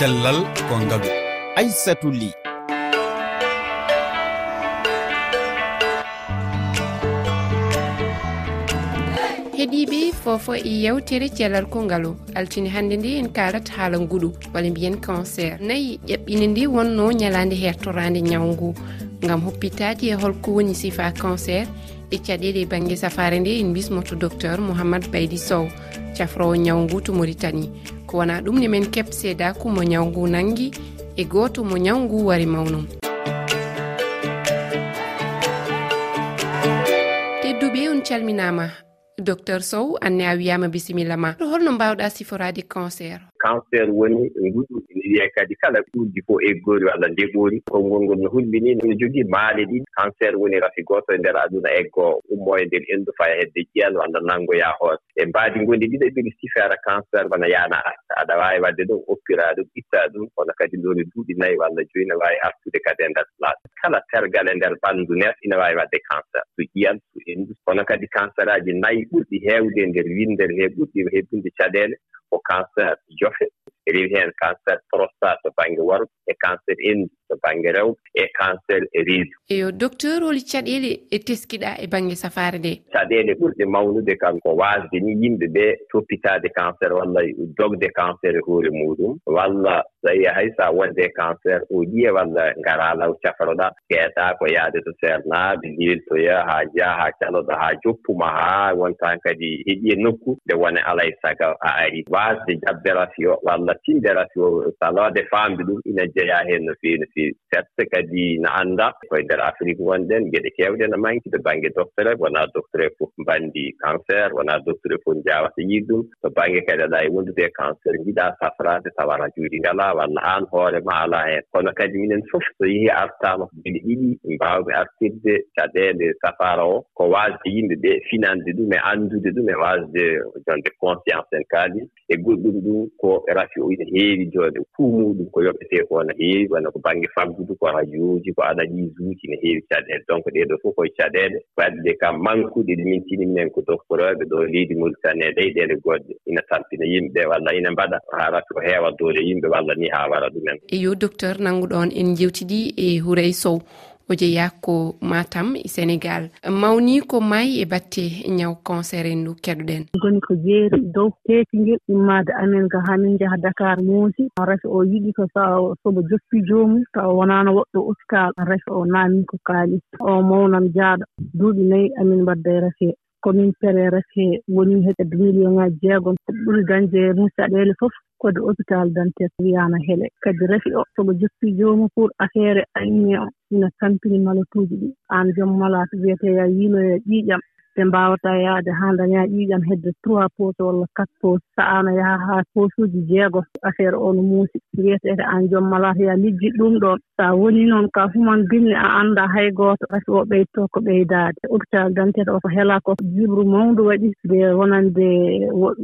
cellal ko ngalu aissatou ly. Heeɗiɓe fofo e yewtere cellal konngalo altini hannde nde en kalat haala nguɗum walla mbiyen cancer. Nayi ƴaɓɓinde nde wonno ñalande hertorande ñawngu. Gam hoppitaji e holko woni sifa cancer e caɗele banggue safare nde en bismoto docteur mouhamadou baydi sow. Cafrowo ñawngu to mauritanie. ko wona ɗum ne men kebse daku mo ñawgu nangi e goto mo ñawgu wari mawnum tedduɓe on calminama docteur sow anne a wiyama bisimilla ma holno mbawɗa siforade cancer cancer woni nguɗu ene wiye kadi kala ɗuɗdi fof eggoori walla ndeɓoori konngol ngol no hulminii ne jogii maale ɗiɗi cancer woni rafi gooto e ndeer aduna eggoo ummo e ndeer endu faya e hedde ƴiyal walla nanngoya hoore e mbaadi ngondi ɗiɗo ɓiri sifara cancer wona yaana arta aɗa waawi wadde ɗum oppiraa ɗum ittaa ɗum kono kadi ndoni duuɗi nayi walla joyi ne waawi artude kadi e ndeer place. Kala tergal e ndeer ɓanndu neɗɗo ina waawi wadde cancer. So ƴiyal so endu. Kono kadi cancer aji nayi ɓurɗi heewde e ndeer winnde he ɓurɗi hebbinde caɗeele cancer jofe e rewi heen cancer prostate to baŋnge waru e cancer enndi to baŋnge rew e cancer e riidu eyo docteur holi caɗeele e teskiɗa e baŋnge safaare nde? Caɗeele ɓurɗe mawnude kam ko waasde ni yimɓe ɓe toppitaade cancer walla dogde cancer e hoore muɗum. Walla tawi hay so a wonde cancer o ƴiye walla ngara law cafroɗa geeɗaa ko yaade to seernaaɓe liltoya haa njaha haa caloɗo haa joppuma haa wontan kadi heƴiye nokku nde wona alaa saga a ari. Waasde jabberafi o walla tinderafi o salode faamde ɗum ina jeyaa heen no feewi no feewi sirti certes kadi no annda koye ndeer afrique wonɗen geɗe keewɗe no manki to baŋnge doctere wonaa doctere fof mbanndi cancer wonaa doctere fof njawata yiɗɗum to baŋnge kadi aɗa e wondude cancer njiɗaa safraade tawa rajuuji ngalaa walla aan hoore ma alaa heen. Kono kadi minen fof so yehii artaama ko geɗe ɗiɗi mbaawɓe artirde caɗeende safara o ko waasde yimɓe ɓe finande ɗum e anndude ɗum e waasde jonde conscience en kaali e goɗɗum ɗum ko e rafi o ina heewi joonde fuu muɗum ko yoɓetee ko no heewi wona ko baŋnge faggudu ko radiooji ko analyse uji ne heewi caɗeele donc ɗee ɗoo fof koye caɗeele wadde kam mankuɗe ɗe min tini minen ko dokkorooɓe ɗo leydi mauritanie e leyɗeele goɗɗe. Ina tampina yimɓe ɓee walla ina mbaɗa haa haarata ko heewa doole yimɓe walla ni haa wara ɗumen. Eyo docteur nannguɗon en jewtidi e Houreye Sow. o jeeya ko matam e sénégal. Mawni ko mayi e batte ñaw cancer en ndu keɗoɗen. Goni ko jeeri dow teekingel immade amen ga hamin jaha dakar moosi. Rafi o yiɗi ko sa sobo joppi joomum tawa wonano woɗɗo hôpital rafi o naami ko kaali. O mawnam jaaɗo. Duuɓi nayi amin mbadda e rese komin pere rese woni hede million ŋaji jeegom. Ɓuri dañde e mum caɗeele fof. kode hôpital dantec wiyama heele kadi rafi o soko joppi jomum pour affaire anemie o ina tampini malatuji ɗi. Aan joom malade wiyete ya yiiloya ƴiiƴam ɓe mbawataa yahde haa dañaa ƴiiƴam hedde trois pose walla quatre pose sahaano yaha haa posuuji jeego affaire o no muusi. Wiyetee aan jom malata ya lijji ɗum ɗon. So a wonii noon ka human binne a annda hay gooto rafi o ɓeydoto ko ɓeydaade. Hôpital dantete o ko helaa ko jibru mawndu waɗi. Nde wonande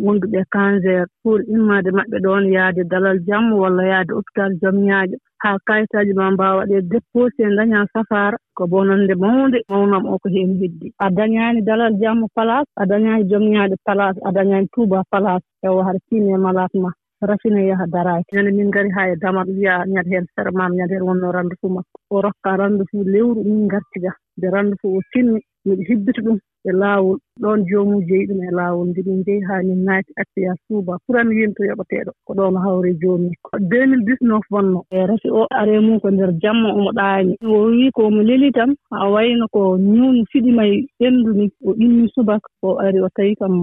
wonduɓe cancer. Pour immaade maɓɓe ɗoon yahde dalal jamma walla yahde hôpital jom ñaaƴo. haa kayitaaji ma mbaawa waɗeede déposé dañaa safaara ko bonande mawnde mawnam o ko heen heddi. A dañaani dalal jamma place a dañaani jomñaade place a dañaani touba place ewa haɗa tiine malas ma rafine yaha daraaki ñande min ngari haa e damat wiya ñande heen sere maam ñande heen wonno ranndu fou makko. O rokka ranndu fou lewru min ngartiga nde ranndu fou o timmi miɗo hibbita ɗum e laawol. Ɗoon joomum jeyi ɗum e laawol nde min njeyi haa min naati acciya suuba. Ɓurani yimto yoɓeteeɗo ko ɗoon hawre joomum. Ko 2019 wonno e rafi o are mum ko ndeer jamma omo ɗaani. O wii ko omo leli tan a wayno ko ñuun fiɗima e ɓenndu ni o ɗimmi subaka o ari o tawi kam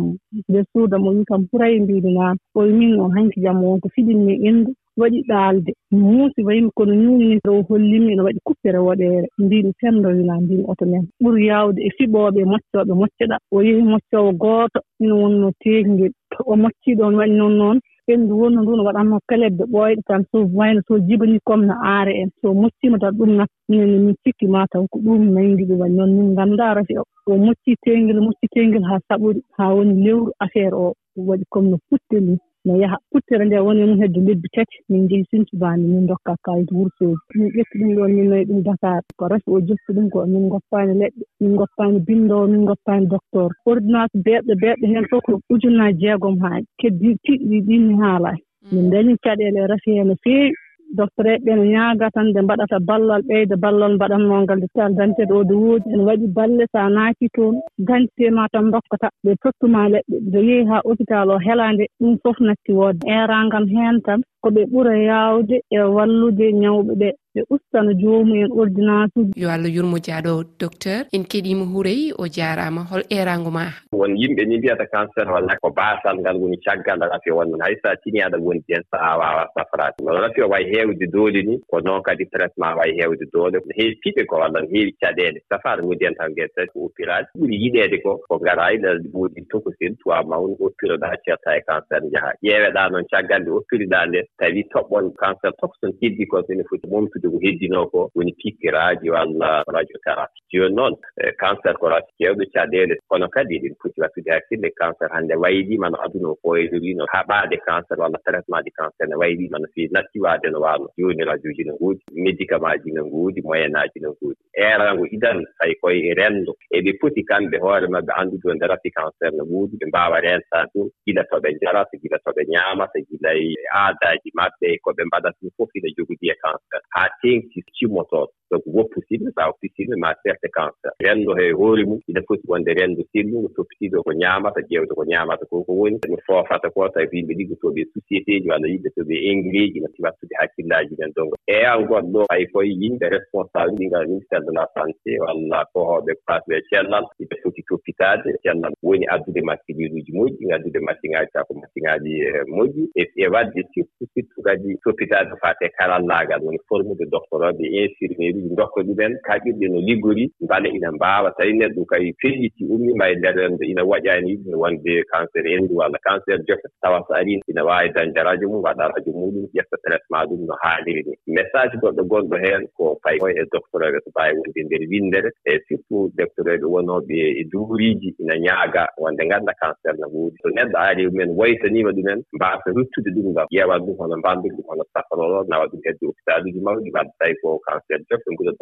nde suudam o wii kam huray mbimi naam o min on hanki jamma wonko fiɗinmi enndu waɗi ɗaalde muusi wayimi kono ñuuñu ni o hollimi ene waɗi kuppere woɗeere. Mbimi senndoyinaa mbimi oto men. Ɓuri yaawde e fiɓooɓe e moccooɓe mocceɗaa o yehi moccoowo gooto ina wonno teeŋngel. O moccii ɗoon waɗi noon noon ɓenndu wonno ndu no waɗatno pelebbe ɓooyɗe tan. So wayno so jibinii comme no aare en. So mocciima tan ɗum nat minenne min cikki mataw ko ɗum nanngii ɗum waɗi noon. Min nganndaa rafi o. O moccii teengel moccii teengel haa saɓori haa woni lewru affaire o waɗi comme no fuɗɗiri ni. mi yaha ɓuttere nde woni mum hedde lebbi tati min njehi Sinthiou min dokka kayit wursooji min ƴetti ɗum ɗoon min nayi ɗum Dakar ko rafi o jofti ɗum ko min goppaani leɗɗe min goppaani binndoowo min goppaani docteur ordonnance :fra beetɗo heen fof ko ujunnaaje jeegom haaji keddi tiɗɗi ɗinni haalaani mm. min dañi caɗeele e rafi heen no feewi. doctereeɓe ɓe no ñaaga tan nde mbaɗata ballal ɓeyda ballal mbaɗatnoo ngal nde carte d' :fra woodi. Ene waɗi balle so a naati toon identité ma tan dokkata ɓe tottuma leɗɗe. Nde yehi haa hôpital :fra o helaande ɗum fof natti woodde. Eeraangam heen tan ko ɓe ɓura yaawde e wallude ñawɓe ɓee ɓe ustana joomumen ordonnance uji yo allah yurmo jaaɗo docteur en keɗima huurey o jaaraama hol eeraango ma. Won yimɓe ni mbiyata cancer walla ko baasal ngal woni caggal ngal rafi on hay so a tinii aɗa woni heen so a waawa safraade. No rafi o wayi heewde doole ni ko noon kadi traitement wayi heewde doole. No heewi piɓe ko walla no heewi caɗeele. Safaade woni heen tan gese ko uppiraade. Ɓuri yiɗeede ko ko ngaraa ina woodi tokosil tuwa mawni oppiroɗaa ceertaa e cancer njahaa. Ƴeeweɗaa noon caggal nde oppiriɗaa nde. tawi toɓɓon cancer toxon heddi ko sene foti momtude ko heddinoo ko woni pikkiraaji walla uh, radiothérapie jooni noon uh, cancer ko rati kewɗo caɗeele kono kadi eɗen foti wattude hakkille cancer hannde wayliima no aduna o ɓooynorii no haɓaade cancer walla traitement de cancer ne wayliima no feewi nattiwaade no waalo jooni radio ji no ngoodi médicament ji no ngoodi moyen aji no ngoodi eeraango idan hay koye renndo eɓe poti kamɓe hoore maɓɓe anndude o rafi cancer no ngoodi ɓe mbaawa rentaade ɗum gila to ɓe njara gila to ɓe ñaama gila eh, e aadaaji maɓɓe ko ɓe mbaɗata ɗum fof ina jogodii e cancer. Haa teeŋti cimotooɗo donc woppu silme so a ma certe cancer. Renndo he hoore mum ina foti wonde renndo sellungo toppitiiɗo ko ñaamata ƴeewde ko ñaamata ko ko woni. No foofata ko tawi ko yimɓe liggotooɓe société ji walla yimɓe toɓe engrais ji ina wattude hakkillaaji men. Donc eyan gon ɗo hay koye yimɓe responsable ɗingal ministére de la santé walla kohooɓe pasɓe cellal yimɓe foti toppitaade cellal. Woni addude massiŋeeluuji moƴƴi addude massiŋaaji taw ko massiŋaaji eh, moƴƴi e, e wadde surtout surtout kadi toppitaade faate karallaagal. Woni formude doctoroɓe infirmiére uji dokka ɗumen kaɓirɗe no liggori mbala ina mbaawa. Tawi neɗɗo kay feƴƴiti ummima e nder rende ina waɗaani yiɗino wonde cancer endu walla cancer jofe. Tawa so ari ina waawi dañde radio mum waɗa radio muɗum ƴetta traitement ɗum no haaliri ni message goɗɗo gonɗo heen ko fay o e doctoreɓe so mbaawi wonde nder windere e surtout doctoreɓe wonooɓe e duuriiji ina ñaaga wonde ngannda cancer no woodi so neɗɗo aari mumen woytaniima ɗumen mbaasa ruttude ɗum ngam ƴeewan ɗum hono mbamdirɗi hono safroɗo nawa ɗum hedde hôpitaluji mawɗi wadde tawi ko cancer jof ɗum koto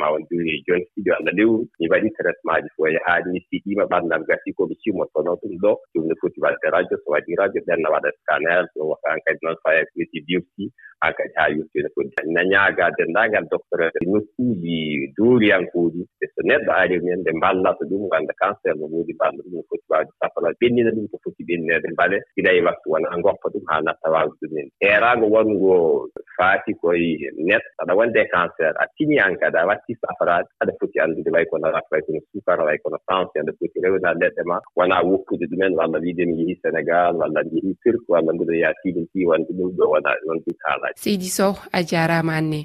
ma won juri jonki ɗiɗi walla lewru mi waɗi traitement ji fof e yahaani mi siɗiima ɓannal gasi komi cimmotono ɗum ɗo ɗum ne foti waɗde radio so waɗi radio ɓenna waɗa scanel ɗum waɗan kadi noon faya weti biopsi haa kadi haa yurtide koddi na ñaaga denndaangal doctorete nokkuuji dooriyankooji e so neɗɗo ari men ɓe mballata ɗum ngannda cancer no woodi mballa ɗum no foti waawde safala ɓennina ɗum ko foti ɓenninede mbale. Gila e waktu wona ngoppa ɗum haa natta waawde ɗumen heeraango wonngo faati koye neɗɗo aɗa wonde e cancer a tiniyan kadi a watti safaraade aɗa foti anndude way kono rat way kono sukara way kono tension aɗa foti rewna leɗɗe ma. Wonaa woppude ɗumen walla wiide mi yehii sénégal walla mi yehii turque walla mbiɗo yaa tiɗum tii wonde ɗum ɗo wona won ɗum haalaaji seydi sow a jarama anne.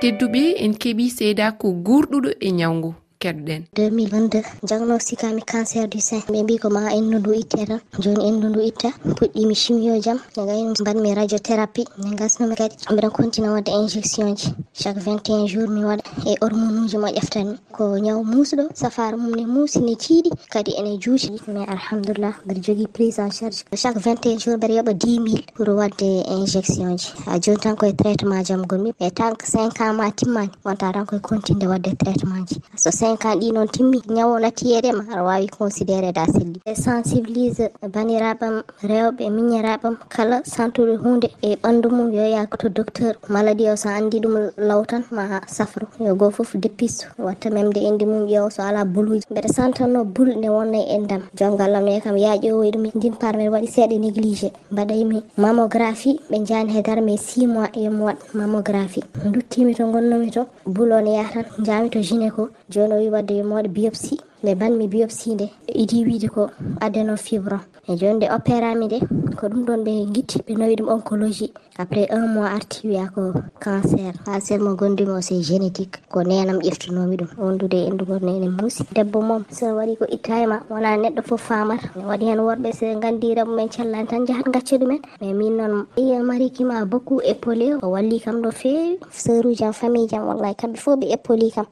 Tedduɓe en keeɓi seeda ko gurɗuɗo e ñawgu keɓɗen 2022 diagnosticami cancer du sein. Ɓe mbi ko ma endu ndu itte tan. Joni endu ndu itta puɗɗimi chimio jam. Negayno mbaɗmi radiothérapie. Ne gasnomi kadi. Mbiɗa continue wadde injection ji. Chaque 21 jours mi waɗa. E hormone uji mo ƴeftanmi ko ñaw musɗo safara mum ne muusi ne tiiɗi kadi ene juuti. Mais alhamdulillah mbiɗa jogui prise en charge. Chaque 21 jours mbiɗa yooɓa 10 mille pour wadde injection ji. Ha joni tan koye traitement jam gonmi e tant que 5 ans ma timmani wonta tan koye continde wadde traitement ji. So cinq ans ɗi noon timmi ñawo natiyeɗema aɗa wawi considéré da selli. E sensibilise baniraɓam rewɓe miñiraɓam kala santude hunde e ɓandu mum yo yaa to docteur maladie o so andi ɗum lawtan ma safro yo goto foof depisto watta memde indi mum ƴeew so ala boluji mbeɗa santanno bul bulɗe wonna e dam jongallam ne kam ya ƴeewoy e ɗum e ndin par mbiɗa waɗi seeɗa e négligé. Mbaɗaymi mammographie ɓe jani he garme six mois yomi waɗ mammographie. Duttimi to gonnomi to bulone yaha tan jami to gynéco. joni o wi wadde yomi waɗa biopsi nde banmi biopsi nde. Idi wiide ko adeno fibron e joni nde opérami nde ko ɗum ɗon ɓe guitti ɓe nawi ɗum oncologie après un mois arti wiya ko cancer. Cancer mo gondumi o c'est génétique. Ko nenam ƴeftunomi ɗum. Wondude endugol nene muusi. Debbo moom so waɗi ko ittayma wona neɗɗo foof famata. Famat waɗi hen worɓe so gandira mumen cellani tan jahat gacca ɗumen. Mais min noon iya marikima beaucoup e épaulé o walli kam no fewi. Seur uji am famille jam wallay kamɓe foof ɓe e épauli kam.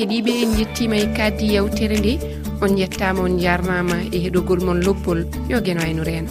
heeɗiɓe en jettima e kaddi yewtere nde. On yettama on jarnama e heɗogol moon lobbol yo gueno ayno reeno